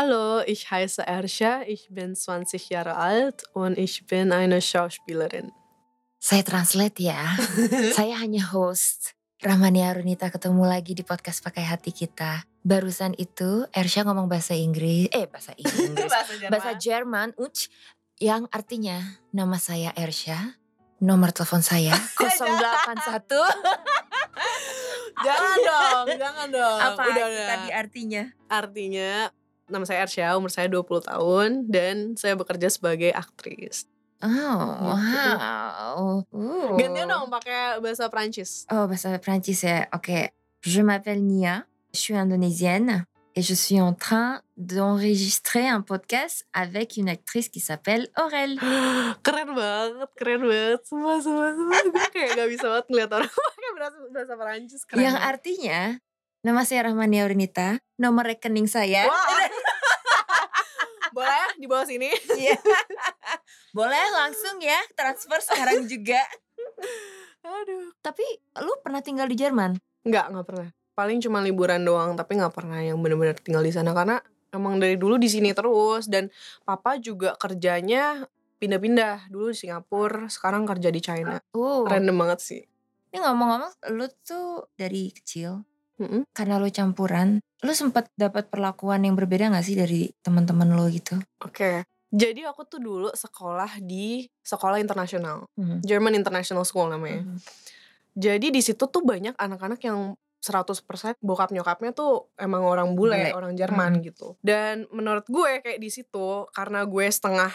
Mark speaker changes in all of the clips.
Speaker 1: Hallo, ich heiße Ersha, ich bin 20 Jahre alt und ich bin eine Schauspielerin.
Speaker 2: Saya translate ya. Saya hanya host. Rahmani Arunita ketemu lagi di podcast Pakai Hati kita. Barusan itu Ersha ngomong bahasa Inggris, eh bahasa Inggris, bahasa Jerman, uch, yang artinya nama saya Ersha, nomor telepon saya 081.
Speaker 1: jangan dong, jangan dong.
Speaker 2: Apa
Speaker 1: Udah,
Speaker 2: itu
Speaker 1: udah.
Speaker 2: tadi artinya?
Speaker 1: Artinya nama saya Ersha, umur saya 20 tahun dan saya bekerja sebagai aktris.
Speaker 2: Oh, wow. Uh.
Speaker 1: Gantian dong pakai bahasa Prancis.
Speaker 2: Oh, bahasa Prancis ya. Oke. Je m'appelle Nia, je suis indonésienne et je suis en train d'enregistrer un podcast avec une actrice qui s'appelle Aurel.
Speaker 1: keren banget, keren banget. Semua, semua, semua. Gue kayak gak bisa banget ngeliat orang pakai bahasa, bahasa Prancis. Keren
Speaker 2: Yang
Speaker 1: banget.
Speaker 2: artinya, nama saya Rahmania Aurinita, nomor rekening saya.
Speaker 1: Wah. Boleh di bawah sini.
Speaker 2: Iya. Boleh langsung ya transfer sekarang juga.
Speaker 1: Aduh.
Speaker 2: Tapi lu pernah tinggal di Jerman?
Speaker 1: Enggak, enggak pernah. Paling cuma liburan doang, tapi nggak pernah yang bener-bener tinggal di sana karena emang dari dulu di sini terus dan papa juga kerjanya pindah-pindah dulu di Singapura, sekarang kerja di China.
Speaker 2: Oh.
Speaker 1: Random banget sih.
Speaker 2: Ini ngomong-ngomong, lu tuh dari kecil
Speaker 1: Mm-mm.
Speaker 2: karena lu campuran, lu sempat dapat perlakuan yang berbeda gak sih dari teman-teman lu gitu?
Speaker 1: Oke. Jadi aku tuh dulu sekolah di sekolah internasional,
Speaker 2: Mhm.
Speaker 1: German International School namanya.
Speaker 2: Mhm.
Speaker 1: Jadi di situ tuh banyak anak-anak yang 100% bokap nyokapnya tuh emang orang bule,
Speaker 2: Bule.
Speaker 1: orang Jerman
Speaker 2: Hmm.
Speaker 1: gitu. Dan menurut gue kayak di situ karena gue setengah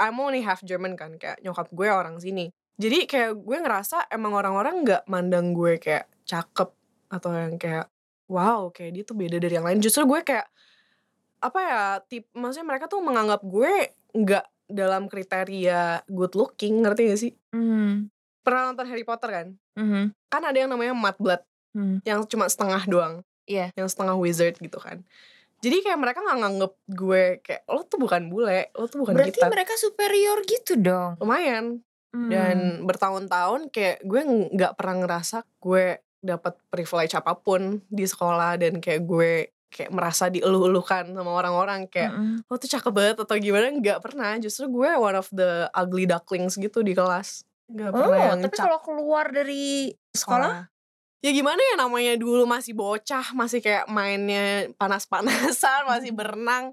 Speaker 1: I'm only half German kan, kayak nyokap gue orang sini. Jadi kayak gue ngerasa emang orang-orang nggak mandang gue kayak cakep atau yang kayak wow kayak dia tuh beda dari yang lain. Justru gue kayak apa ya tip maksudnya mereka tuh menganggap gue nggak dalam kriteria good looking ngerti gak sih?
Speaker 2: Mhm.
Speaker 1: Pernah nonton Harry Potter kan?
Speaker 2: Mhm.
Speaker 1: kan ada yang namanya mudblood
Speaker 2: Mhm.
Speaker 1: yang cuma setengah doang
Speaker 2: Iya.
Speaker 1: yang setengah wizard gitu kan jadi kayak mereka nggak nganggep gue kayak lo tuh bukan bule lo tuh bukan
Speaker 2: Berarti
Speaker 1: kita
Speaker 2: mereka superior gitu dong.
Speaker 1: lumayan
Speaker 2: Hmm.
Speaker 1: dan bertahun-tahun kayak gue nggak pernah ngerasa gue dapat privilege apa pun di sekolah dan kayak gue kayak merasa dieluh-elukan sama orang-orang kayak
Speaker 2: Mm-mm.
Speaker 1: lo tuh cakep banget atau gimana nggak pernah justru gue one of the ugly ducklings gitu di kelas nggak
Speaker 2: Oh,
Speaker 1: pernah yang
Speaker 2: tapi kalau keluar dari sekolah?
Speaker 1: Ya gimana ya namanya dulu masih bocah, masih kayak mainnya panas-panasan, masih berenang.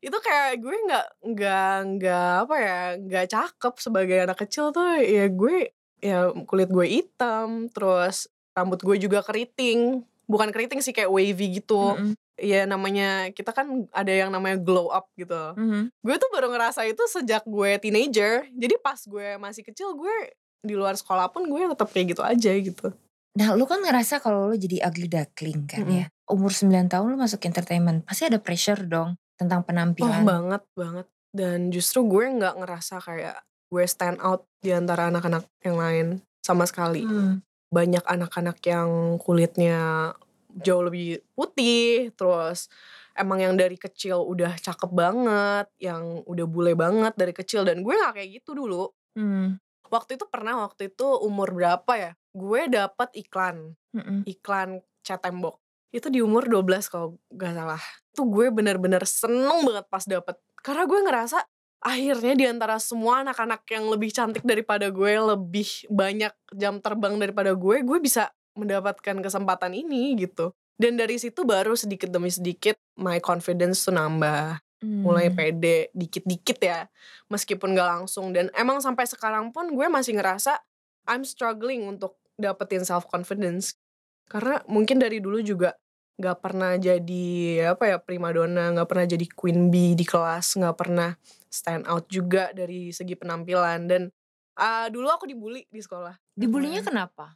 Speaker 1: Itu kayak gue nggak nggak nggak apa ya, nggak cakep sebagai anak kecil tuh ya gue ya kulit gue hitam, terus rambut gue juga keriting. Bukan keriting sih kayak wavy gitu.
Speaker 2: Mm-mm.
Speaker 1: Ya namanya kita kan ada yang namanya glow up gitu.
Speaker 2: Mhm.
Speaker 1: Gue tuh baru ngerasa itu sejak gue teenager. Jadi pas gue masih kecil gue di luar sekolah pun gue tetap kayak gitu aja gitu.
Speaker 2: Nah lu kan ngerasa kalau lu jadi ugly duckling kan
Speaker 1: Mm-mm.
Speaker 2: ya. Umur 9 tahun lu masuk entertainment. Pasti ada pressure dong tentang
Speaker 1: Oh
Speaker 2: penampilan.
Speaker 1: banget banget dan justru gue nggak ngerasa kayak gue stand out di antara anak-anak yang lain sama sekali
Speaker 2: Hmm.
Speaker 1: Banyak anak-anak yang kulitnya jauh lebih putih terus emang yang dari kecil udah cakep banget yang udah bule banget dari kecil dan gue nggak kayak gitu dulu.
Speaker 2: Hmm.
Speaker 1: waktu itu pernah waktu itu umur berapa ya? Gue dapet iklan
Speaker 2: Mm-mm.
Speaker 1: iklan cat tembok. Itu di umur 12 kalau gak salah. Tuh gue bener-bener seneng banget pas dapet. Karena gue ngerasa akhirnya di antara semua anak-anak yang lebih cantik daripada gue lebih banyak jam terbang daripada gue gue bisa mendapatkan kesempatan ini gitu. Dan dari situ baru sedikit demi sedikit my confidence tuh nambah. Mulai
Speaker 2: Hmm.
Speaker 1: pede dikit-dikit ya meskipun gak langsung. Dan emang sampai sekarang pun gue masih ngerasa I'm struggling untuk dapetin self confidence karena mungkin dari dulu juga gak pernah jadi apa ya primadona nggak pernah jadi queen bee di kelas nggak pernah stand out juga dari segi penampilan dan ah, dulu aku dibully di sekolah
Speaker 2: Dibulinya
Speaker 1: Lumayan.
Speaker 2: kenapa?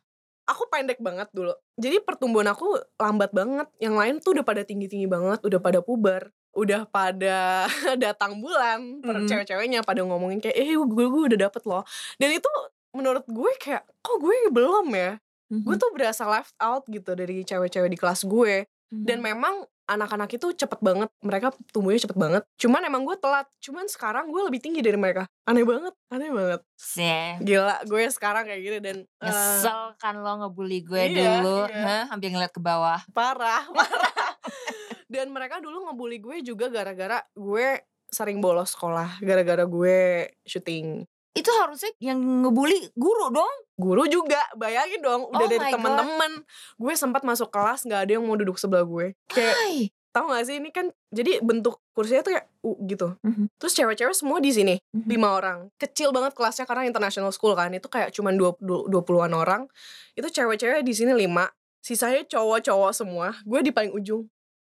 Speaker 1: aku pendek banget dulu. Jadi pertumbuhan aku lambat banget. Yang lain tuh udah pada tinggi-tinggi banget, udah pada puber, udah pada datang bulan. Per
Speaker 2: Mm.
Speaker 1: Cewek-ceweknya pada ngomongin kayak, eh gue, gue udah dapet loh. Dan itu menurut gue kayak, kok gue belum ya? Gue
Speaker 2: Mhm.
Speaker 1: tuh berasa left out gitu dari cewek-cewek di kelas gue. Dan
Speaker 2: Mhm.
Speaker 1: memang anak-anak itu cepet banget, mereka tumbuhnya cepet banget. Cuman emang gue telat, cuman sekarang gue lebih tinggi dari mereka. Aneh banget, aneh banget.
Speaker 2: Seh.
Speaker 1: Gila, gue sekarang kayak gini dan
Speaker 2: Nyesel kan lo ngebully gue
Speaker 1: Iya,
Speaker 2: dulu,
Speaker 1: iya.
Speaker 2: Hah? Sambil ngeliat ke bawah.
Speaker 1: parah parah Dan mereka dulu ngebully gue juga gara-gara gue sering bolos sekolah gara-gara gue syuting.
Speaker 2: Itu harusnya yang ngebully guru dong.
Speaker 1: Guru juga, bayangin dong udah
Speaker 2: Oh
Speaker 1: dari temen-temen. Gue sempat masuk kelas nggak ada yang mau duduk sebelah gue. Kayak
Speaker 2: Hai.
Speaker 1: tahu gak sih ini kan jadi bentuk kursinya tuh kayak U gitu.
Speaker 2: Mhm.
Speaker 1: Terus cewek-cewek semua di sini
Speaker 2: Mhm.
Speaker 1: lima orang. Kecil banget kelasnya karena international school kan. Itu kayak cuman dua dua puluhan orang. Itu cewek-cewek di sini lima. Sisanya cowok-cowok semua. Gue di paling ujung.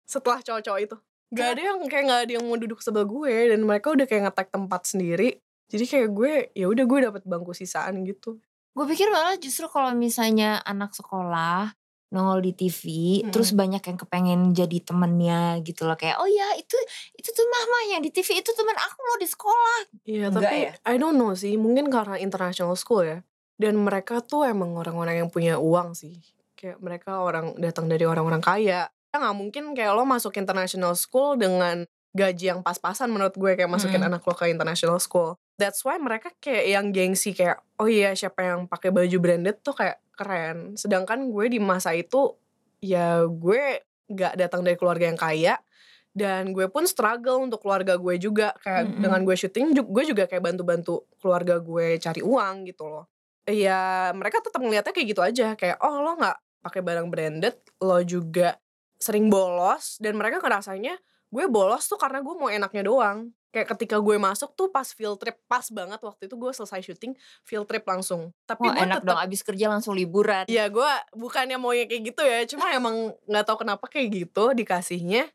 Speaker 1: Setelah cowok-cowok itu. Gak ada yang kayak gak ada yang mau duduk sebelah gue dan mereka udah kayak ngetek tempat sendiri. Jadi kayak gue ya udah gue dapet bangku sisaan gitu.
Speaker 2: Gue pikir malah justru kalau misalnya anak sekolah nongol di TV,
Speaker 1: Mm.
Speaker 2: terus banyak yang kepengen jadi temennya gitu loh kayak oh ya itu itu tuh mama yang di TV itu teman aku loh di sekolah.
Speaker 1: Iya tapi
Speaker 2: ya?
Speaker 1: I don't know sih. Mungkin karena international school ya. Dan mereka tuh emang orang-orang yang punya uang sih. Kayak mereka orang datang dari orang-orang kaya. Ya nggak mungkin kayak lo masuk international school dengan gaji yang pas-pasan menurut gue kayak masukin
Speaker 2: Mm-mm.
Speaker 1: anak lo ke international school. That's why mereka kayak yang gengsi kayak oh iya siapa yang pakai baju branded tuh kayak keren. Sedangkan gue di masa itu ya gue nggak datang dari keluarga yang kaya dan gue pun struggle untuk keluarga gue juga kayak
Speaker 2: Mm-mm.
Speaker 1: dengan gue syuting gue juga kayak bantu-bantu keluarga gue cari uang gitu loh. Ya mereka tetap ngeliatnya kayak gitu aja kayak oh lo nggak pakai barang branded lo juga sering bolos dan mereka ngerasanya gue bolos tuh karena gue mau enaknya doang kayak ketika gue masuk tuh pas field trip pas banget waktu itu gue selesai syuting field trip langsung. Tapi
Speaker 2: Wah
Speaker 1: gue
Speaker 2: enak
Speaker 1: tetap
Speaker 2: dong abis kerja langsung liburan.
Speaker 1: Ya gue bukannya mau kayak gitu ya Cuma emang gak tahu kenapa kayak gitu dikasihnya.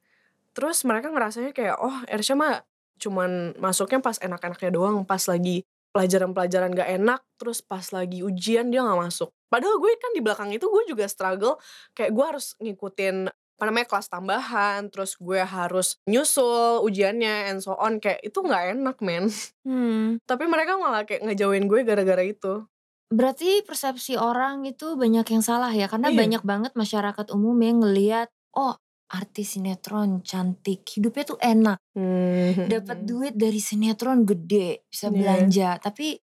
Speaker 1: Terus mereka ngerasanya kayak Oh Ersha mah cuman masuknya pas enak-enaknya doang Pas lagi pelajaran-pelajaran gak enak Terus pas lagi ujian dia gak masuk. Padahal gue kan di belakang itu gue juga struggle Kayak gue harus ngikutin apa namanya kelas tambahan Terus gue harus nyusul ujiannya and so on Kayak itu gak enak men
Speaker 2: Hmm.
Speaker 1: Tapi mereka malah kayak ngejauhin gue gara-gara itu
Speaker 2: Berarti persepsi orang itu banyak yang salah ya karena
Speaker 1: Iya.
Speaker 2: banyak banget masyarakat umum yang ngelihat oh artis sinetron cantik hidupnya tuh enak
Speaker 1: Hmm.
Speaker 2: dapat duit dari sinetron gede bisa
Speaker 1: Iya.
Speaker 2: belanja tapi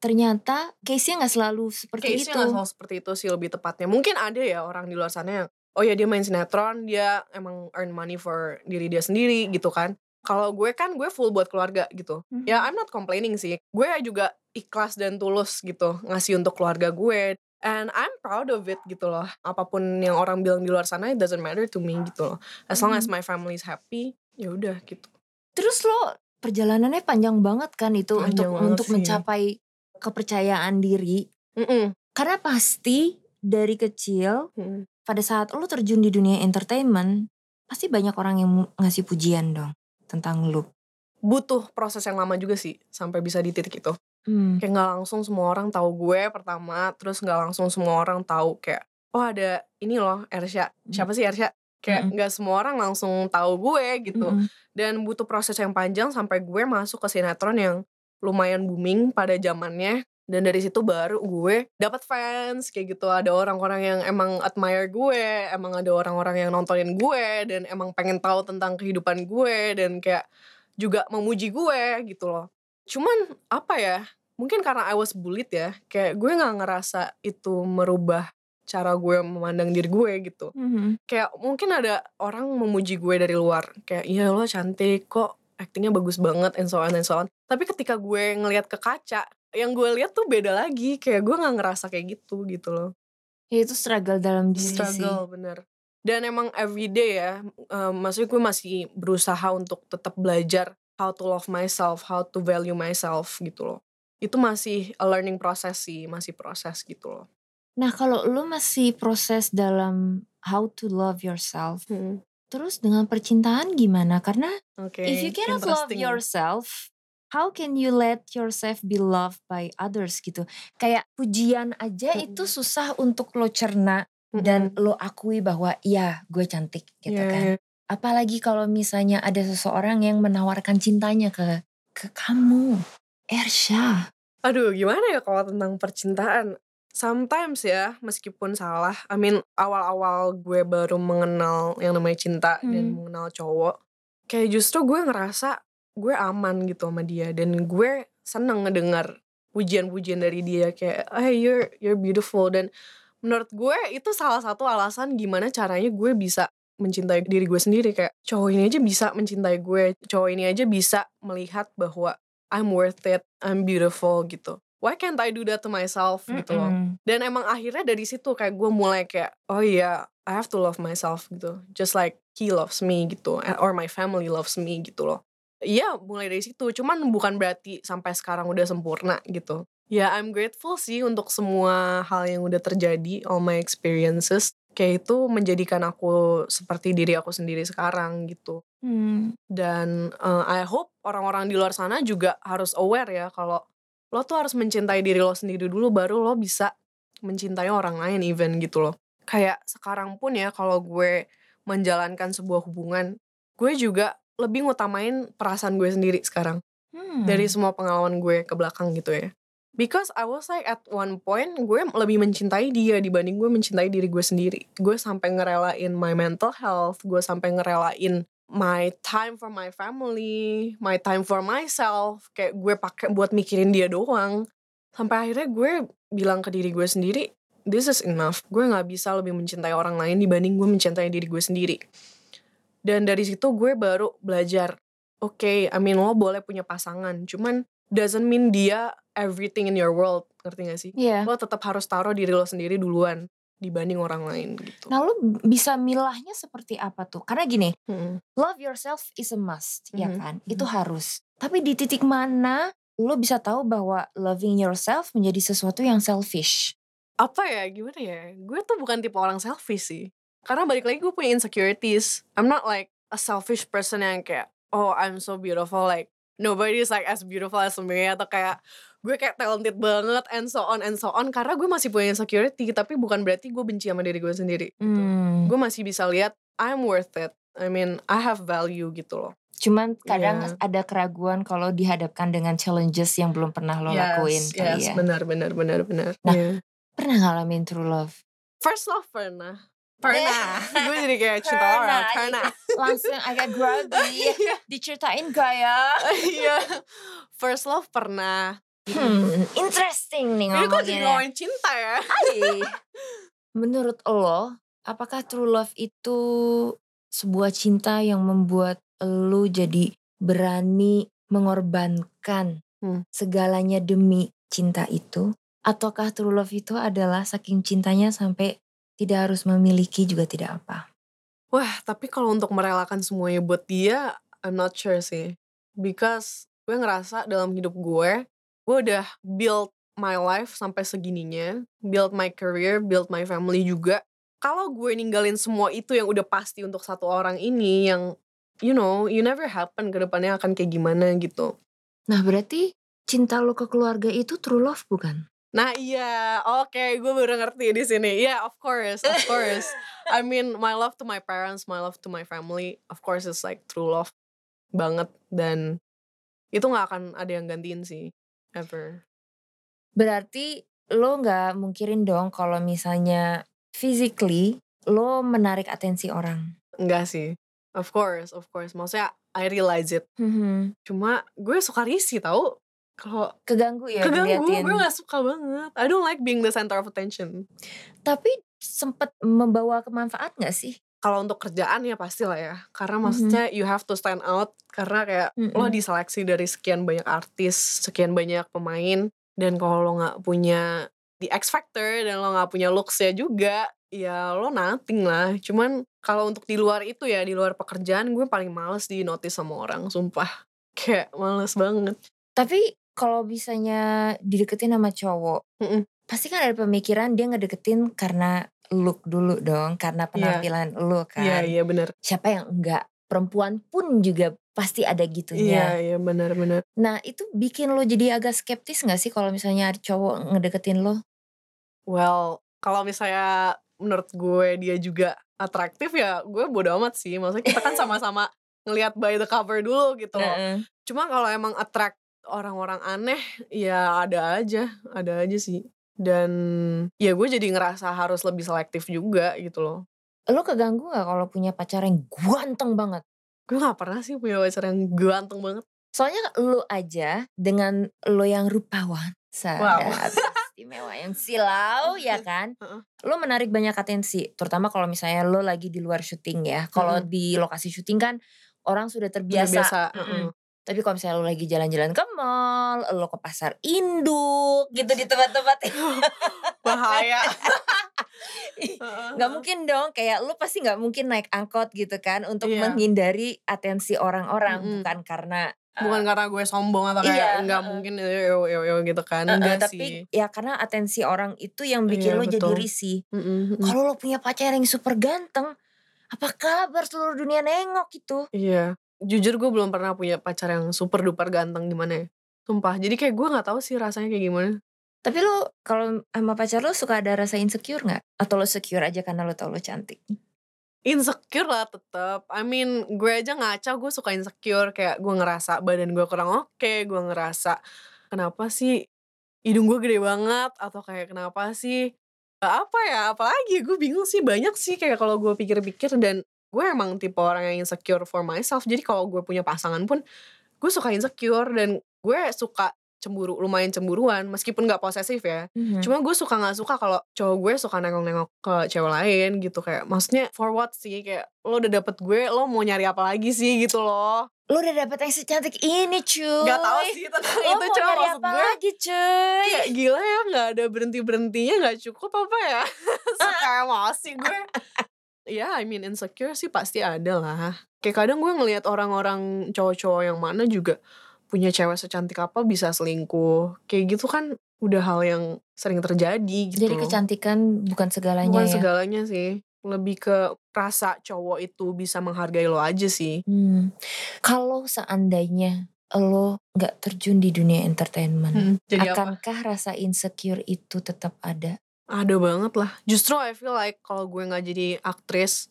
Speaker 2: ternyata case-nya nggak selalu seperti
Speaker 1: Case-nya
Speaker 2: itu
Speaker 1: nggak selalu seperti itu sih lebih tepatnya. Mungkin ada ya orang di luar sana yang oh ya dia main sinetron, dia emang earn money for diri dia sendiri gitu kan. Kalau gue kan gue full buat keluarga gitu.
Speaker 2: Mhm.
Speaker 1: Ya I'm not complaining sih. Gue juga ikhlas dan tulus gitu ngasih untuk keluarga gue. And I'm proud of it gitu loh. Apa pun yang orang bilang di luar sana it doesn't matter to me gitu loh. As long as
Speaker 2: Mhm.
Speaker 1: my family is happy, ya udah gitu.
Speaker 2: terus lo perjalanannya panjang banget kan itu
Speaker 1: Panjang
Speaker 2: untuk untuk
Speaker 1: sih.
Speaker 2: mencapai kepercayaan diri
Speaker 1: Mm-mm.
Speaker 2: karena pasti dari kecil
Speaker 1: Mm.
Speaker 2: Pada saat lo terjun di dunia entertainment pasti banyak orang yang ngasih pujian dong tentang lu
Speaker 1: Butuh proses yang lama juga sih sampai bisa di titik itu.
Speaker 2: Hmm.
Speaker 1: kayak nggak langsung semua orang tahu gue pertama terus nggak langsung semua orang tahu kayak oh ada ini loh Ersha siapa sih Ersha kayak
Speaker 2: Mm-mm.
Speaker 1: nggak semua orang langsung tahu gue gitu
Speaker 2: Mm-mm.
Speaker 1: dan butuh proses yang panjang sampai gue masuk ke sinetron yang lumayan booming pada zamannya dan dari situ baru gue dapat fans kayak gitu. Ada orang-orang yang emang admire gue emang ada orang-orang yang nontonin gue dan emang pengen tahu tentang kehidupan gue dan kayak juga memuji gue gitu loh. Cuman apa ya mungkin karena I was bullied ya kayak gue nggak ngerasa itu merubah cara gue memandang diri gue gitu.
Speaker 2: Mhm.
Speaker 1: kayak mungkin ada orang memuji gue dari luar kayak iya lo cantik kok aktingnya bagus banget and so on and so on. Tapi ketika gue ngelihat ke kaca yang gue lihat tuh beda lagi kayak gue nggak ngerasa kayak gitu gitu loh.
Speaker 2: Ya itu struggle dalam diri sih.
Speaker 1: Struggle bener. Dan emang everyday ya um, maksudnya gue masih berusaha untuk tetap belajar how to love myself how to value myself gitu loh. Itu masih a learning process sih masih proses gitu loh.
Speaker 2: Nah kalau lu masih proses dalam how to love yourself terus dengan percintaan gimana? Karena
Speaker 1: oke
Speaker 2: if you cannot love yourself how can you let yourself be loved by others gitu kayak pujian aja itu
Speaker 1: Mm-mm.
Speaker 2: susah untuk lo cerna
Speaker 1: Mm-mm.
Speaker 2: dan lo akui bahwa iya gue cantik gitu
Speaker 1: Iya,
Speaker 2: kan apalagi kalau misalnya ada seseorang yang menawarkan cintanya ke ke kamu Ersha
Speaker 1: Aduh gimana ya kalau tentang percintaan Sometimes ya meskipun salah I mean awal-awal gue baru mengenal yang namanya cinta Dan
Speaker 2: Hmm.
Speaker 1: mengenal cowok Kayak justru gue ngerasa gue aman gitu sama dia Dan gue seneng ngedengar pujian-pujian dari dia Kayak hey you're, you're beautiful. Dan menurut gue itu salah satu alasan gimana caranya gue bisa mencintai diri gue sendiri kayak cowok ini aja bisa mencintai gue cowok ini aja bisa melihat bahwa I'm worth it I'm beautiful gitu. Why can't I do that to myself? Mm -mm. gitu loh. Dan emang akhirnya dari situ kayak gue mulai kayak oh iya I have to love myself gitu. Just like he loves me gitu or my family loves me gitu loh Iya mulai dari situ. Cuman bukan berarti sampai sekarang udah sempurna gitu. Ya I'm grateful sih untuk semua hal yang udah terjadi all my experiences. Kayak itu menjadikan aku seperti diri aku sendiri sekarang gitu. Hmm. dan uh, I hope orang-orang di luar sana juga harus aware ya kalau lo tuh harus mencintai diri lo sendiri dulu baru lo bisa mencintai orang lain even gitu loh. Kayak sekarang pun ya kalau gue menjalankan sebuah hubungan gue juga lebih ngutamain perasaan gue sendiri sekarang. Hmm. dari semua pengalaman gue ke belakang gitu ya. Because I was like at one point gue lebih mencintai dia dibanding gue mencintai diri gue sendiri. Gue sampai ngerelain my mental health gue sampai ngerelain my time for my family my time for myself. Kayak gue pakai buat mikirin dia doang. Sampai akhirnya gue bilang ke diri gue sendiri this is enough. Gue nggak bisa lebih mencintai orang lain dibanding gue mencintai diri gue sendiri dan dari situ gue baru belajar oke okay, I mean lo boleh punya pasangan cuman doesn't mean dia everything in your world ngerti gak sih yeah. lo tetap harus taruh diri lo sendiri duluan dibanding orang lain gitu.
Speaker 2: Nah lo bisa milahnya seperti apa tuh? Karena gini, hmm. love yourself is a must, hmm. ya kan? Itu hmm. harus. Tapi di titik mana lo bisa tahu bahwa loving yourself menjadi sesuatu yang selfish?
Speaker 1: Apa ya? Gimana ya? Gue tuh bukan tipe orang selfish sih karena balik lagi gue punya insecurities I'm not like a selfish person yang kayak oh I'm so beautiful like nobody is like as beautiful as me atau kayak gue kayak talented banget and so on and so on karena gue masih punya insecurity tapi bukan berarti gue benci sama diri gue sendiri gitu. hmm. gue masih bisa lihat I'm worth it I mean I have value gitu loh
Speaker 2: Cuman kadang yeah. ada keraguan kalau dihadapkan dengan challenges yang belum pernah lo yes, lakuin
Speaker 1: yes, ya. benar benar benar benar.
Speaker 2: Nah, yeah. pernah ngalamin true love?
Speaker 1: First love pernah. Pernah. gue jadi kayak cinta orang. Pernah.
Speaker 2: Langsung agak grogi. Iya. Diceritain gak ya?
Speaker 1: Iya. First love pernah.
Speaker 2: Hmm, interesting nih ngomongnya. Ini kok
Speaker 1: jadi ngomongin cinta ya?
Speaker 2: Menurut lo, apakah true love itu sebuah cinta yang membuat lo jadi berani mengorbankan hmm. segalanya demi cinta itu? Ataukah true love itu adalah saking cintanya sampai tidak harus memiliki juga tidak apa.
Speaker 1: Wah, tapi kalau untuk merelakan semuanya buat dia, I'm not sure sih. Because gue ngerasa dalam hidup gue, gue udah build my life sampai segininya, build my career, build my family juga. Kalau gue ninggalin semua itu yang udah pasti untuk satu orang ini yang you know, you never happen ke depannya akan kayak gimana gitu.
Speaker 2: Nah, berarti cinta lo ke keluarga itu true love bukan?
Speaker 1: Nah iya, oke okay, gue baru ngerti di sini. Yeah, of course, of course. I mean, my love to my parents, my love to my family, of course is like true love banget dan itu nggak akan ada yang gantiin sih, ever.
Speaker 2: Berarti lo nggak mungkirin dong kalau misalnya physically lo menarik atensi orang?
Speaker 1: Enggak sih, of course, of course. Maksudnya I realize it. Mm -hmm. Cuma gue suka risih tau kalau
Speaker 2: keganggu ya
Speaker 1: keganggu diliatin. gue gak suka banget. I don't like being the center of attention.
Speaker 2: Tapi sempet membawa kemanfaat gak sih?
Speaker 1: Kalau untuk kerjaan ya pasti lah ya. Karena mm -hmm. maksudnya you have to stand out. Karena kayak mm -hmm. lo diseleksi dari sekian banyak artis sekian banyak pemain dan kalau lo nggak punya the X factor dan lo nggak punya looksnya juga ya lo nothing lah. Cuman kalau untuk di luar itu ya di luar pekerjaan gue paling males di notice sama orang sumpah. Kayak males banget.
Speaker 2: Tapi kalau misalnya dideketin sama cowok, mm-mm. pasti kan ada pemikiran dia ngedeketin karena look dulu dong, karena iya. penampilan yeah. lu kan.
Speaker 1: Iya, yeah, iya yeah, bener.
Speaker 2: Siapa yang enggak? Perempuan pun juga pasti ada gitunya.
Speaker 1: Iya, yeah, iya yeah, benar-benar.
Speaker 2: Nah, itu bikin lo jadi agak skeptis gak sih kalau misalnya ada cowok ngedeketin lo?
Speaker 1: Well, kalau misalnya menurut gue dia juga atraktif ya gue bodo amat sih. Maksudnya kita kan sama-sama ngelihat by the cover dulu gitu loh. Cuma kalau emang attract orang-orang aneh ya ada aja, ada aja sih. Dan ya gue jadi ngerasa harus lebih selektif juga gitu loh.
Speaker 2: Lo keganggu gak kalau punya pacar yang ganteng banget?
Speaker 1: Gue gak pernah sih punya pacar yang ganteng banget.
Speaker 2: Soalnya lo aja dengan lo yang rupawan. Sadar. Wow. istimewa yang silau ya kan. Lo menarik banyak atensi, terutama kalau misalnya lo lagi di luar syuting ya. Kalau
Speaker 1: Mhm.
Speaker 2: di lokasi syuting kan orang sudah
Speaker 1: Udah
Speaker 2: terbiasa.
Speaker 1: biasa,
Speaker 2: Mm-mm. Tapi kalau misalnya lo lagi jalan-jalan ke mall, lo ke pasar induk gitu di tempat-tempat
Speaker 1: Bahaya.
Speaker 2: Nggak mungkin dong kayak lu pasti nggak mungkin naik angkot gitu kan untuk
Speaker 1: Iya.
Speaker 2: menghindari atensi orang-orang
Speaker 1: Mhm.
Speaker 2: bukan karena
Speaker 1: Bukan
Speaker 2: eh,
Speaker 1: karena gue sombong atau
Speaker 2: iya,
Speaker 1: kayak nggak
Speaker 2: heeh.
Speaker 1: mungkin yo yo yo gitu kan.
Speaker 2: eh, eh,
Speaker 1: Enggak
Speaker 2: tapi
Speaker 1: sih.
Speaker 2: ya karena atensi orang itu yang bikin
Speaker 1: Iya,
Speaker 2: lo jadi
Speaker 1: betul.
Speaker 2: risih.
Speaker 1: Mhm, mhm.
Speaker 2: Kalau lo punya pacar yang super ganteng, apa kabar seluruh dunia nengok gitu?
Speaker 1: Iya. Jujur gue belum pernah punya pacar yang super duper ganteng gimana ya. Sumpah. Jadi kayak gue nggak tahu sih rasanya kayak gimana.
Speaker 2: Tapi lo kalau sama pacar lo suka ada rasa insecure nggak? Atau lo secure aja karena lo tau lo cantik?
Speaker 1: Insecure lah tetap. I mean, gue aja ngaca gue suka insecure kayak gue ngerasa badan gue kurang oke, gue ngerasa kenapa sih hidung gue gede banget atau kayak kenapa sih apa ya apalagi gue bingung sih banyak sih kayak kalau gue pikir-pikir dan gue emang tipe orang yang insecure for myself. Jadi kalau gue punya pasangan pun gue suka insecure dan gue suka cemburu lumayan cemburuan meskipun gak posesif ya.
Speaker 2: Mhm.
Speaker 1: Cuma gue suka nggak suka kalau cowok gue suka nengok-nengok ke cewek lain gitu. Kayak maksudnya for what sih? Kayak lo udah dapet gue lo mau nyari apa lagi sih gitu loh.
Speaker 2: Lo udah dapet yang secantik ini cuy.
Speaker 1: Gak tahu sih tentang
Speaker 2: Lo
Speaker 1: itu
Speaker 2: nyari
Speaker 1: maksud
Speaker 2: apa
Speaker 1: gue
Speaker 2: lagi cuy?
Speaker 1: kayak gila ya nggak ada berhenti berhentinya nggak cukup apa ya? Suka emosi gue ya I mean insecure sih pasti ada lah kayak kadang gue ngelihat orang-orang cowok-cowok yang mana juga punya cewek secantik apa bisa selingkuh kayak gitu kan udah hal yang sering terjadi gitu
Speaker 2: Jadi kecantikan bukan segalanya
Speaker 1: Bukan
Speaker 2: ya.
Speaker 1: segalanya sih. Lebih ke rasa cowok itu bisa menghargai lo aja sih.
Speaker 2: Hmm. Kalau seandainya lo nggak terjun di dunia entertainment,
Speaker 1: Jadi apa?
Speaker 2: akankah rasa insecure itu tetap ada?
Speaker 1: Ada banget lah. Justru I feel like kalau gue nggak jadi aktris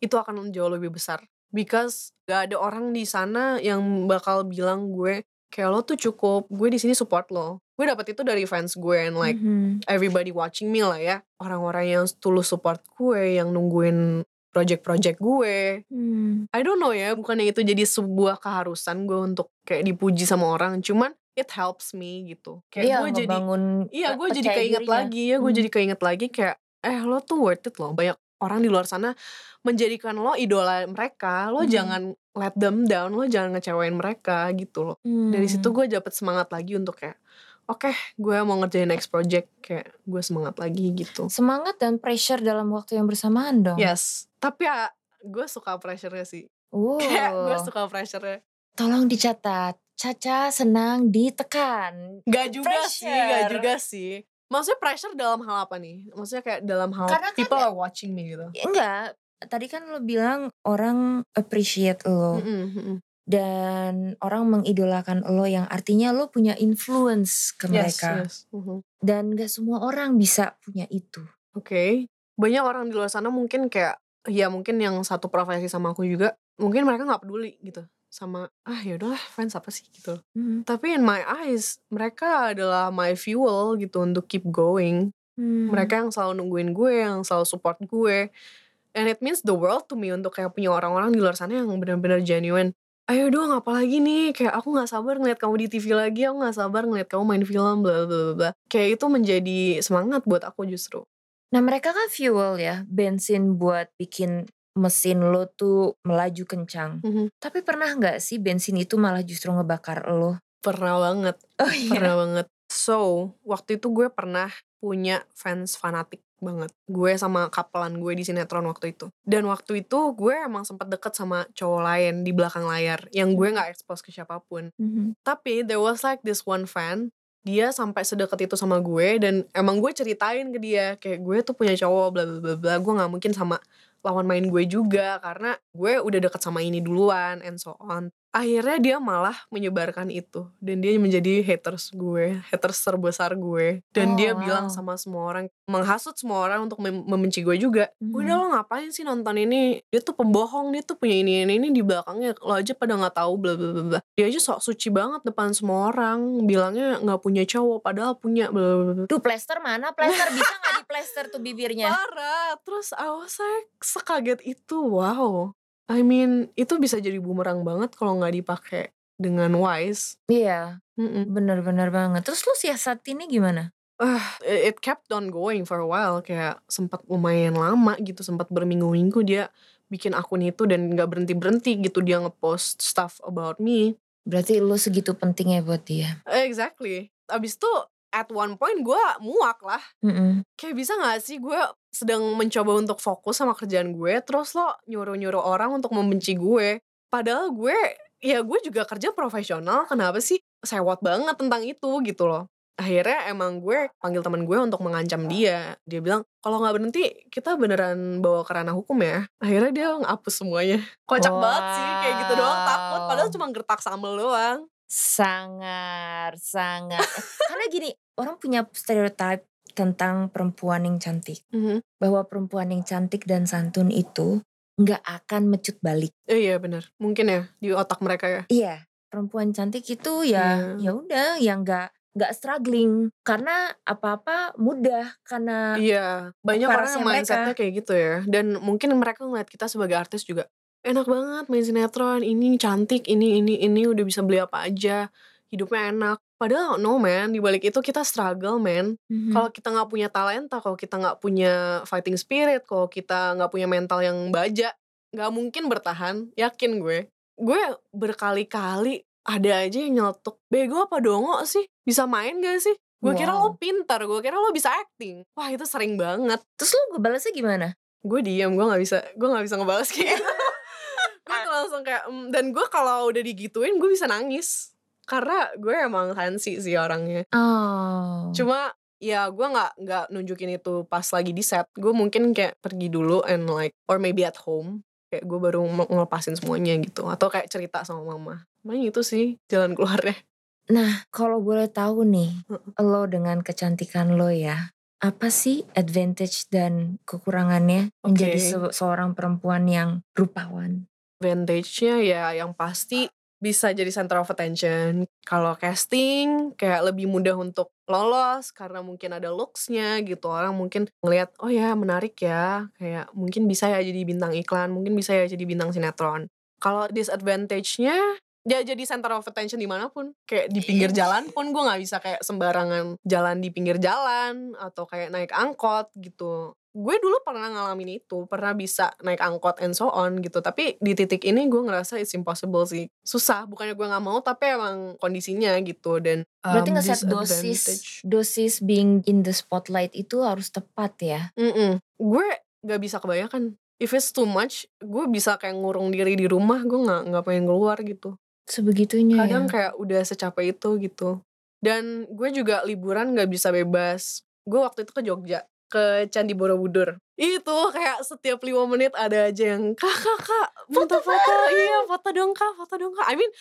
Speaker 1: itu akan jauh lebih besar. Because gak ada orang di sana yang bakal bilang gue kayak lo tuh cukup. Gue di sini support lo. Gue dapet itu dari fans gue and like
Speaker 2: Mhm.
Speaker 1: everybody watching me lah ya. Orang-orang yang tulus support gue, yang nungguin project-project gue.
Speaker 2: Hmm.
Speaker 1: I don't know ya, bukannya itu jadi sebuah keharusan gue untuk kayak dipuji sama orang, cuman it helps me gitu. Kayak
Speaker 2: Iya,
Speaker 1: gue jadi iya gue jadi keinget
Speaker 2: dirinya.
Speaker 1: lagi ya, gue
Speaker 2: Hmm.
Speaker 1: jadi keinget lagi kayak eh lo tuh worth it loh. Banyak orang di luar sana menjadikan lo idola mereka, lo
Speaker 2: Hmm.
Speaker 1: jangan let them down, lo jangan ngecewain mereka gitu loh. Dari situ
Speaker 2: Hmm.
Speaker 1: gue dapet semangat lagi untuk kayak oke gue mau ngerjain next project kayak gue semangat lagi gitu.
Speaker 2: semangat dan pressure dalam waktu yang bersamaan dong.
Speaker 1: Yes, tapi ya gue suka pressure-nya sih.
Speaker 2: Wow.
Speaker 1: Kayak gue suka pressure-nya.
Speaker 2: Tolong dicatat. Caca senang ditekan.
Speaker 1: Gak juga sih, gak
Speaker 2: Pressure.
Speaker 1: juga sih. Maksudnya pressure dalam hal apa nih? Maksudnya kayak dalam hal
Speaker 2: Karena kan
Speaker 1: people are watching me gitu.
Speaker 2: Ya, enggak. Tadi kan lo bilang orang appreciate lo
Speaker 1: Mm-mm, mm-mm.
Speaker 2: dan orang mengidolakan lo yang artinya lo punya influence ke
Speaker 1: Yes,
Speaker 2: mereka
Speaker 1: yes. Mhm.
Speaker 2: dan gak semua orang bisa punya itu.
Speaker 1: Oke. Banyak orang di luar sana mungkin kayak ya mungkin yang satu profesi sama aku juga mungkin mereka nggak peduli gitu sama ah ya udahlah fans apa sih gitu.
Speaker 2: Hmm.
Speaker 1: Tapi in my eyes mereka adalah my fuel gitu untuk keep going.
Speaker 2: Hmm.
Speaker 1: Mereka yang selalu nungguin gue, yang selalu support gue. And it means the world to me untuk kayak punya orang-orang di luar sana yang benar-benar genuine. Ayo dong apalagi nih kayak aku nggak sabar ngeliat kamu di TV lagi, aku nggak sabar ngeliat kamu main film bla bla bla bla. Kayak itu menjadi semangat buat aku justru.
Speaker 2: Nah mereka kan fuel ya, bensin buat bikin mesin lo tuh melaju kencang.
Speaker 1: Mhm.
Speaker 2: Tapi pernah nggak sih bensin itu malah justru ngebakar lo?
Speaker 1: Pernah banget,
Speaker 2: Oh iya.
Speaker 1: pernah banget. So, waktu itu gue pernah punya fans fanatik banget. Gue sama kapelan gue di sinetron waktu itu. Dan waktu itu gue emang sempat deket sama cowok lain di belakang layar. Yang gue gak expose ke siapa pun.
Speaker 2: Mhm.
Speaker 1: Tapi there was like this one fan. Dia sampai sedekat itu sama gue. Dan emang gue ceritain ke dia. Kayak gue tuh punya cowok bla bla bla bla. Gue gak mungkin sama lawan main gue juga. Karena gue udah deket sama ini duluan and so on. Akhirnya dia malah menyebarkan itu. Dan dia menjadi haters gue. Haters terbesar gue. Dan
Speaker 2: Oh,
Speaker 1: dia
Speaker 2: wow.
Speaker 1: bilang sama semua orang. Menghasut semua orang untuk mem- membenci gue juga.
Speaker 2: Mhm.
Speaker 1: Udah lo ngapain sih nonton ini? Dia tuh pembohong. Dia tuh punya ini ini, ini di belakangnya. Lo aja pada gak tahu bla bla bla. Dia aja sok suci banget depan semua orang. Bilangnya gak punya cowok. Padahal punya bla bla bla.
Speaker 2: Tuh plester mana? Plester bisa nggak di plester tuh bibirnya?
Speaker 1: Parah. Terus I was like sekaget itu. Wow. I mean itu bisa jadi bumerang banget kalau nggak dipakai dengan wise.
Speaker 2: Iya,
Speaker 1: Mm-mm.
Speaker 2: bener-bener banget. Terus lu siasatinnya gimana?
Speaker 1: uh, it kept on going for a while kayak sempat lumayan lama gitu sempat berminggu-minggu dia bikin akun itu dan nggak berhenti berhenti gitu dia ngepost stuff about me
Speaker 2: Berarti lo segitu pentingnya buat dia.
Speaker 1: exactly abis itu at one point gue muak lah.
Speaker 2: Mm-mm.
Speaker 1: kayak bisa gak sih gue sedang mencoba untuk fokus sama kerjaan gue terus lo nyuruh-nyuruh orang untuk membenci gue? Padahal gue ya gue juga kerja profesional kenapa sih sewot banget tentang itu gitu loh. Akhirnya emang gue panggil teman gue untuk mengancam dia. Dia bilang kalau nggak berhenti kita beneran bawa ke ranah hukum ya. Akhirnya dia ngapus semuanya. Kocak banget sih kayak gitu doang takut. Padahal
Speaker 2: Wow.
Speaker 1: cuma gertak sambel doang
Speaker 2: Sangat, sangat. Karena gini, orang punya stereotype tentang perempuan yang cantik.
Speaker 1: Mhm.
Speaker 2: Bahwa perempuan yang cantik dan santun itu nggak akan mecut balik.
Speaker 1: Eh, iya bener mungkin ya di otak mereka ya
Speaker 2: Iya, perempuan cantik itu ya
Speaker 1: Iya.
Speaker 2: ya udah yang nggak nggak struggling karena apa-apa mudah karena
Speaker 1: Iya, banyak orang yang
Speaker 2: mereka.
Speaker 1: mindsetnya kayak gitu ya. Dan mungkin mereka ngeliat kita sebagai artis juga enak banget main sinetron, ini cantik, ini ini ini udah bisa beli apa aja, hidupnya enak. Padahal no man, di balik itu kita struggle man.
Speaker 2: Mhm.
Speaker 1: Kalau kita nggak punya talenta, kalau kita nggak punya fighting spirit, kalau kita nggak punya mental yang baja, nggak mungkin bertahan. Yakin gue. Gue berkali-kali ada aja yang nyeletuk, bego apa dongo sih? Bisa main gak sih? Gue kira
Speaker 2: Wow.
Speaker 1: lo pintar, gue kira lo bisa acting. Wah itu sering banget.
Speaker 2: Terus lu ngebalasnya gimana?
Speaker 1: Gue diam, gue nggak bisa, gue nggak bisa ngebalas kayak gitu. gue tuh langsung kayak, "Mm," dan gue kalau udah digituin gue bisa nangis. Karena gue emang sensi sih orangnya.
Speaker 2: Oh.
Speaker 1: Cuma ya gue nggak nggak nunjukin itu pas lagi di set. Gue mungkin kayak pergi dulu and like or maybe at home. Kayak gue baru ngelepasin semuanya gitu. Atau kayak cerita sama mama. Makanya itu sih jalan keluarnya.
Speaker 2: Nah, kalau boleh tahu nih, lo dengan kecantikan lo ya, apa sih advantage dan kekurangannya menjadi
Speaker 1: Oke.
Speaker 2: se- seorang perempuan yang rupawan?
Speaker 1: Advantage-nya ya yang pasti bisa jadi center of attention. Kalau casting kayak lebih mudah untuk lolos karena mungkin ada looks-nya gitu. Orang mungkin ngelihat oh ya menarik ya. Kayak mungkin bisa ya jadi bintang iklan, mungkin bisa ya jadi bintang sinetron. Kalau disadvantage-nya ya jadi center of attention di mana pun kayak di pinggir jalan pun gue nggak bisa kayak sembarangan jalan di pinggir jalan atau kayak naik angkot gitu gue dulu pernah ngalamin itu pernah bisa naik angkot and so on gitu. Tapi di titik ini gue ngerasa it's impossible sih. Susah bukannya gue nggak mau tapi emang kondisinya gitu. Dan
Speaker 2: Berarti
Speaker 1: um,
Speaker 2: ngeset dosis, dosis being in the spotlight itu harus tepat ya.
Speaker 1: Mm-mm. gue nggak bisa kebayangkan if it's too much gue bisa kayak ngurung diri di rumah gue nggak nggak pengen keluar gitu.
Speaker 2: Sebegitunya
Speaker 1: kadang
Speaker 2: ya.
Speaker 1: kayak udah secapek itu gitu. Dan gue juga liburan nggak bisa bebas. Gue waktu itu ke Jogja ke Candi Borobudur. Itu kayak setiap lima menit ada aja yang kak kak kak minta foto. iya foto dong kak foto dong kak. I mean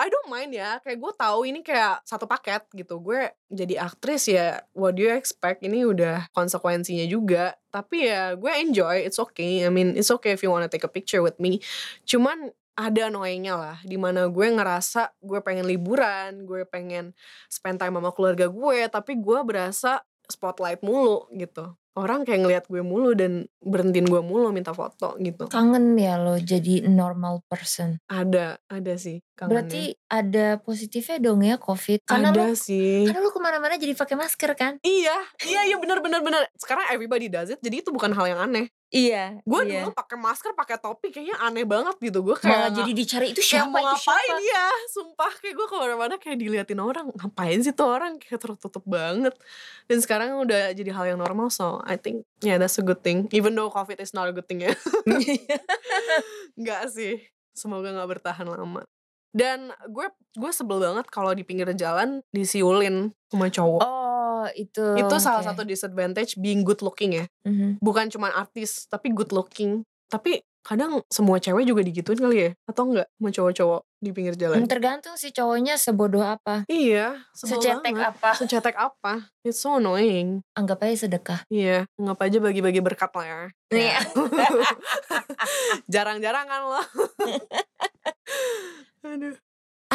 Speaker 1: I don't mind ya. Kayak gue tahu ini kayak satu paket gitu. Gue jadi aktris ya what do you expect? Ini udah konsekuensinya juga. Tapi ya gue enjoy. It's okay. I mean it's okay if you wanna take a picture with me. Cuman ada annoyingnya lah di mana gue ngerasa gue pengen liburan gue pengen spend time sama keluarga gue tapi gue berasa spotlight mulu gitu orang kayak ngelihat gue mulu dan berhentiin gue mulu minta foto gitu
Speaker 2: Kangen ya lo jadi normal person.
Speaker 1: ada ada sih kangennya.
Speaker 2: Berarti ada positifnya dong ya COVID. Karena
Speaker 1: ada
Speaker 2: lo
Speaker 1: sih
Speaker 2: karena lo ke mana-mana jadi pakai masker kan?
Speaker 1: iya iya iya benar benar benar sekarang everybody does it jadi itu bukan hal yang aneh
Speaker 2: Iya.
Speaker 1: gue dulu pakai masker pakai topi kayaknya aneh banget gitu. Gue kayak
Speaker 2: malah jadi dicari itu siapa
Speaker 1: mau
Speaker 2: itu
Speaker 1: ngapain
Speaker 2: siapa?
Speaker 1: ya? Sumpah kayak gue ke mana-mana kayak diliatin orang. Ngapain sih tuh orang? Kayak tertutup banget. Dan sekarang udah jadi hal yang normal so I think yeah that's a good thing. Even though covid is not a good thing ya. Nggak sih. Semoga nggak bertahan lama. Dan gue gue sebel banget kalau di pinggir jalan disiulin sama cowok.
Speaker 2: Oh itu.
Speaker 1: itu salah
Speaker 2: oke.
Speaker 1: satu disadvantage being good looking ya
Speaker 2: Mhm.
Speaker 1: bukan cuma artis tapi good looking tapi kadang semua cewek juga digituin kali ya atau enggak sama cowok-cowok di pinggir jalan
Speaker 2: Hmm, Tergantung si cowoknya sebodoh apa,
Speaker 1: iya
Speaker 2: secetek
Speaker 1: banget.
Speaker 2: apa.
Speaker 1: secetek apa it's so annoying
Speaker 2: Anggap aja sedekah.
Speaker 1: iya anggap aja bagi-bagi berkat lah ya
Speaker 2: Iya.
Speaker 1: jarang-jarang kan lo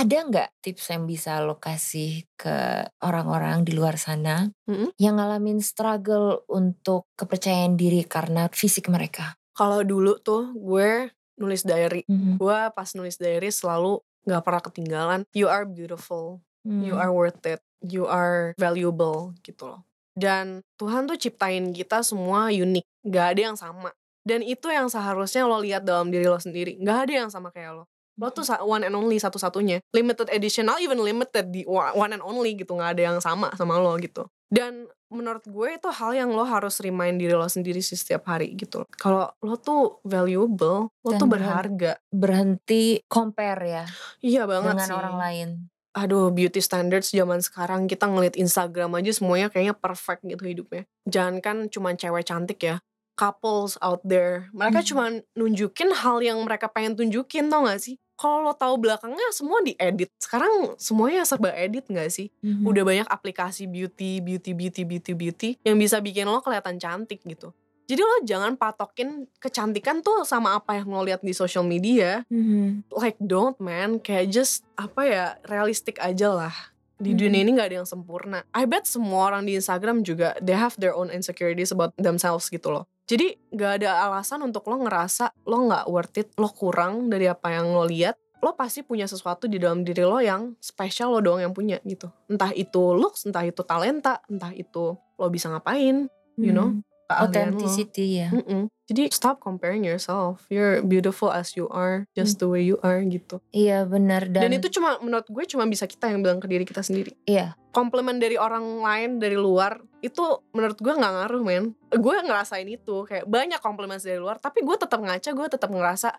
Speaker 2: Ada nggak tips yang bisa lo kasih ke orang-orang di luar sana
Speaker 1: Mm-mm.
Speaker 2: yang ngalamin struggle untuk kepercayaan diri karena fisik mereka?
Speaker 1: kalau dulu tuh gue nulis diary
Speaker 2: Mhm.
Speaker 1: gue pas nulis diary selalu nggak pernah ketinggalan you are beautiful you
Speaker 2: Hmm.
Speaker 1: are worth it you are valuable gitu loh Dan Tuhan tuh ciptain kita semua unik, gak ada yang sama. Dan itu yang seharusnya lo lihat dalam diri lo sendiri. Gak ada yang sama kayak lo. Lo tuh one and only satu-satunya. Limited edition, not even limited di one and only gitu. Gak ada yang sama sama lo gitu. Dan menurut gue itu hal yang lo harus remind diri lo sendiri sih setiap hari gitu. Kalau lo tuh valuable, lo
Speaker 2: Dan
Speaker 1: tuh berharga.
Speaker 2: Berhenti compare ya
Speaker 1: Iya banget
Speaker 2: dengan
Speaker 1: sih.
Speaker 2: orang lain.
Speaker 1: Aduh, beauty standards zaman sekarang kita ngeliat Instagram aja semuanya kayaknya perfect gitu hidupnya. Jangan kan cuma cewek cantik ya. Couples out there, mereka
Speaker 2: Hmm.
Speaker 1: cuma nunjukin hal yang mereka pengen tunjukin tau gak sih? Kalau lo tahu belakangnya semua diedit. Sekarang semuanya serba edit gak sih?
Speaker 2: Mhm.
Speaker 1: Udah banyak aplikasi beauty, beauty, beauty, beauty, beauty yang bisa bikin lo kelihatan cantik gitu. Jadi lo jangan patokin kecantikan tuh sama apa yang lo lihat di social media
Speaker 2: Mhm.
Speaker 1: like don't man kayak just apa ya realistik aja lah di
Speaker 2: Mhm.
Speaker 1: dunia ini nggak ada yang sempurna I bet semua orang di Instagram juga they have their own insecurities about themselves gitu loh jadi nggak ada alasan untuk lo ngerasa lo nggak worth it lo kurang dari apa yang lo lihat lo pasti punya sesuatu di dalam diri lo yang spesial lo doang yang punya gitu entah itu looks entah itu talenta entah itu lo bisa ngapain you know keahlian lo.
Speaker 2: Authenticity ya.
Speaker 1: Mm-mm. Jadi stop comparing yourself. You're beautiful as you are, just the way you are gitu.
Speaker 2: Iya benar dan,
Speaker 1: Dan, itu cuma menurut gue cuma bisa kita yang bilang ke diri kita sendiri.
Speaker 2: Iya.
Speaker 1: Komplimen dari orang lain dari luar itu menurut gue nggak ngaruh men. Gue ngerasain itu kayak banyak komplimen dari luar, tapi gue tetap ngaca, gue tetap ngerasa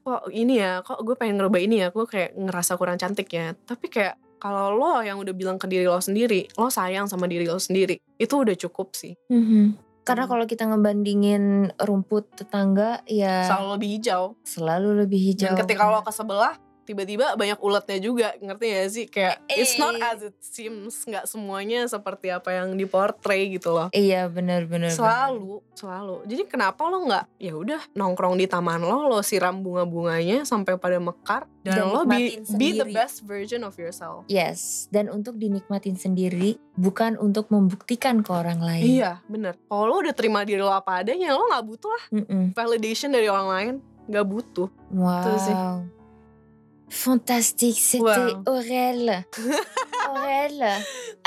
Speaker 1: kok ini ya, kok gue pengen ngerubah ini ya, gue kayak ngerasa kurang cantik ya. Tapi kayak kalau lo yang udah bilang ke diri lo sendiri, lo sayang sama diri lo sendiri, itu udah cukup sih.
Speaker 2: Karena
Speaker 1: Hmm.
Speaker 2: kalau kita ngebandingin rumput tetangga ya
Speaker 1: Selalu lebih hijau.
Speaker 2: selalu lebih hijau.
Speaker 1: Dan ketika lo ke sebelah, tiba-tiba banyak uletnya juga, ngerti gak sih? Kayak it's not
Speaker 2: Eh.
Speaker 1: as it seems, nggak semuanya seperti apa yang diportray gitu loh.
Speaker 2: Iya benar-benar.
Speaker 1: Selalu, selalu. Jadi kenapa lo nggak ya udah nongkrong di taman lo, lo siram bunga-bunganya sampai pada mekar dan,
Speaker 2: Dan
Speaker 1: lo be, be the best version of yourself.
Speaker 2: Yes, dan untuk dinikmatin sendiri bukan untuk membuktikan ke orang lain.
Speaker 1: Iya, bener. Kalau lo udah terima diri lo apa adanya, lo nggak butuh lah
Speaker 2: Mm-mm.
Speaker 1: validation dari orang lain. Nggak butuh.
Speaker 2: Wow. Fantastique, c'était
Speaker 1: Wow.
Speaker 2: Aurel. Aurel.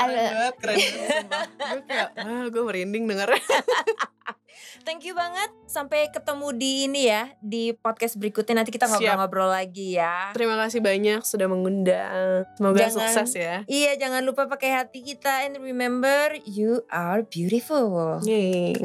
Speaker 2: Alors,
Speaker 1: keren banget, sumpah. Gue kayak, ah, gue merinding dengernya.
Speaker 2: thank you banget. Sampai ketemu di ini ya di podcast berikutnya nanti kita ngobrol-ngobrol lagi ya.
Speaker 1: Terima kasih banyak sudah mengundang. Semoga
Speaker 2: Jangan-
Speaker 1: sukses ya.
Speaker 2: Iya, jangan lupa pakai hati kita and remember you are beautiful.
Speaker 1: Yeay.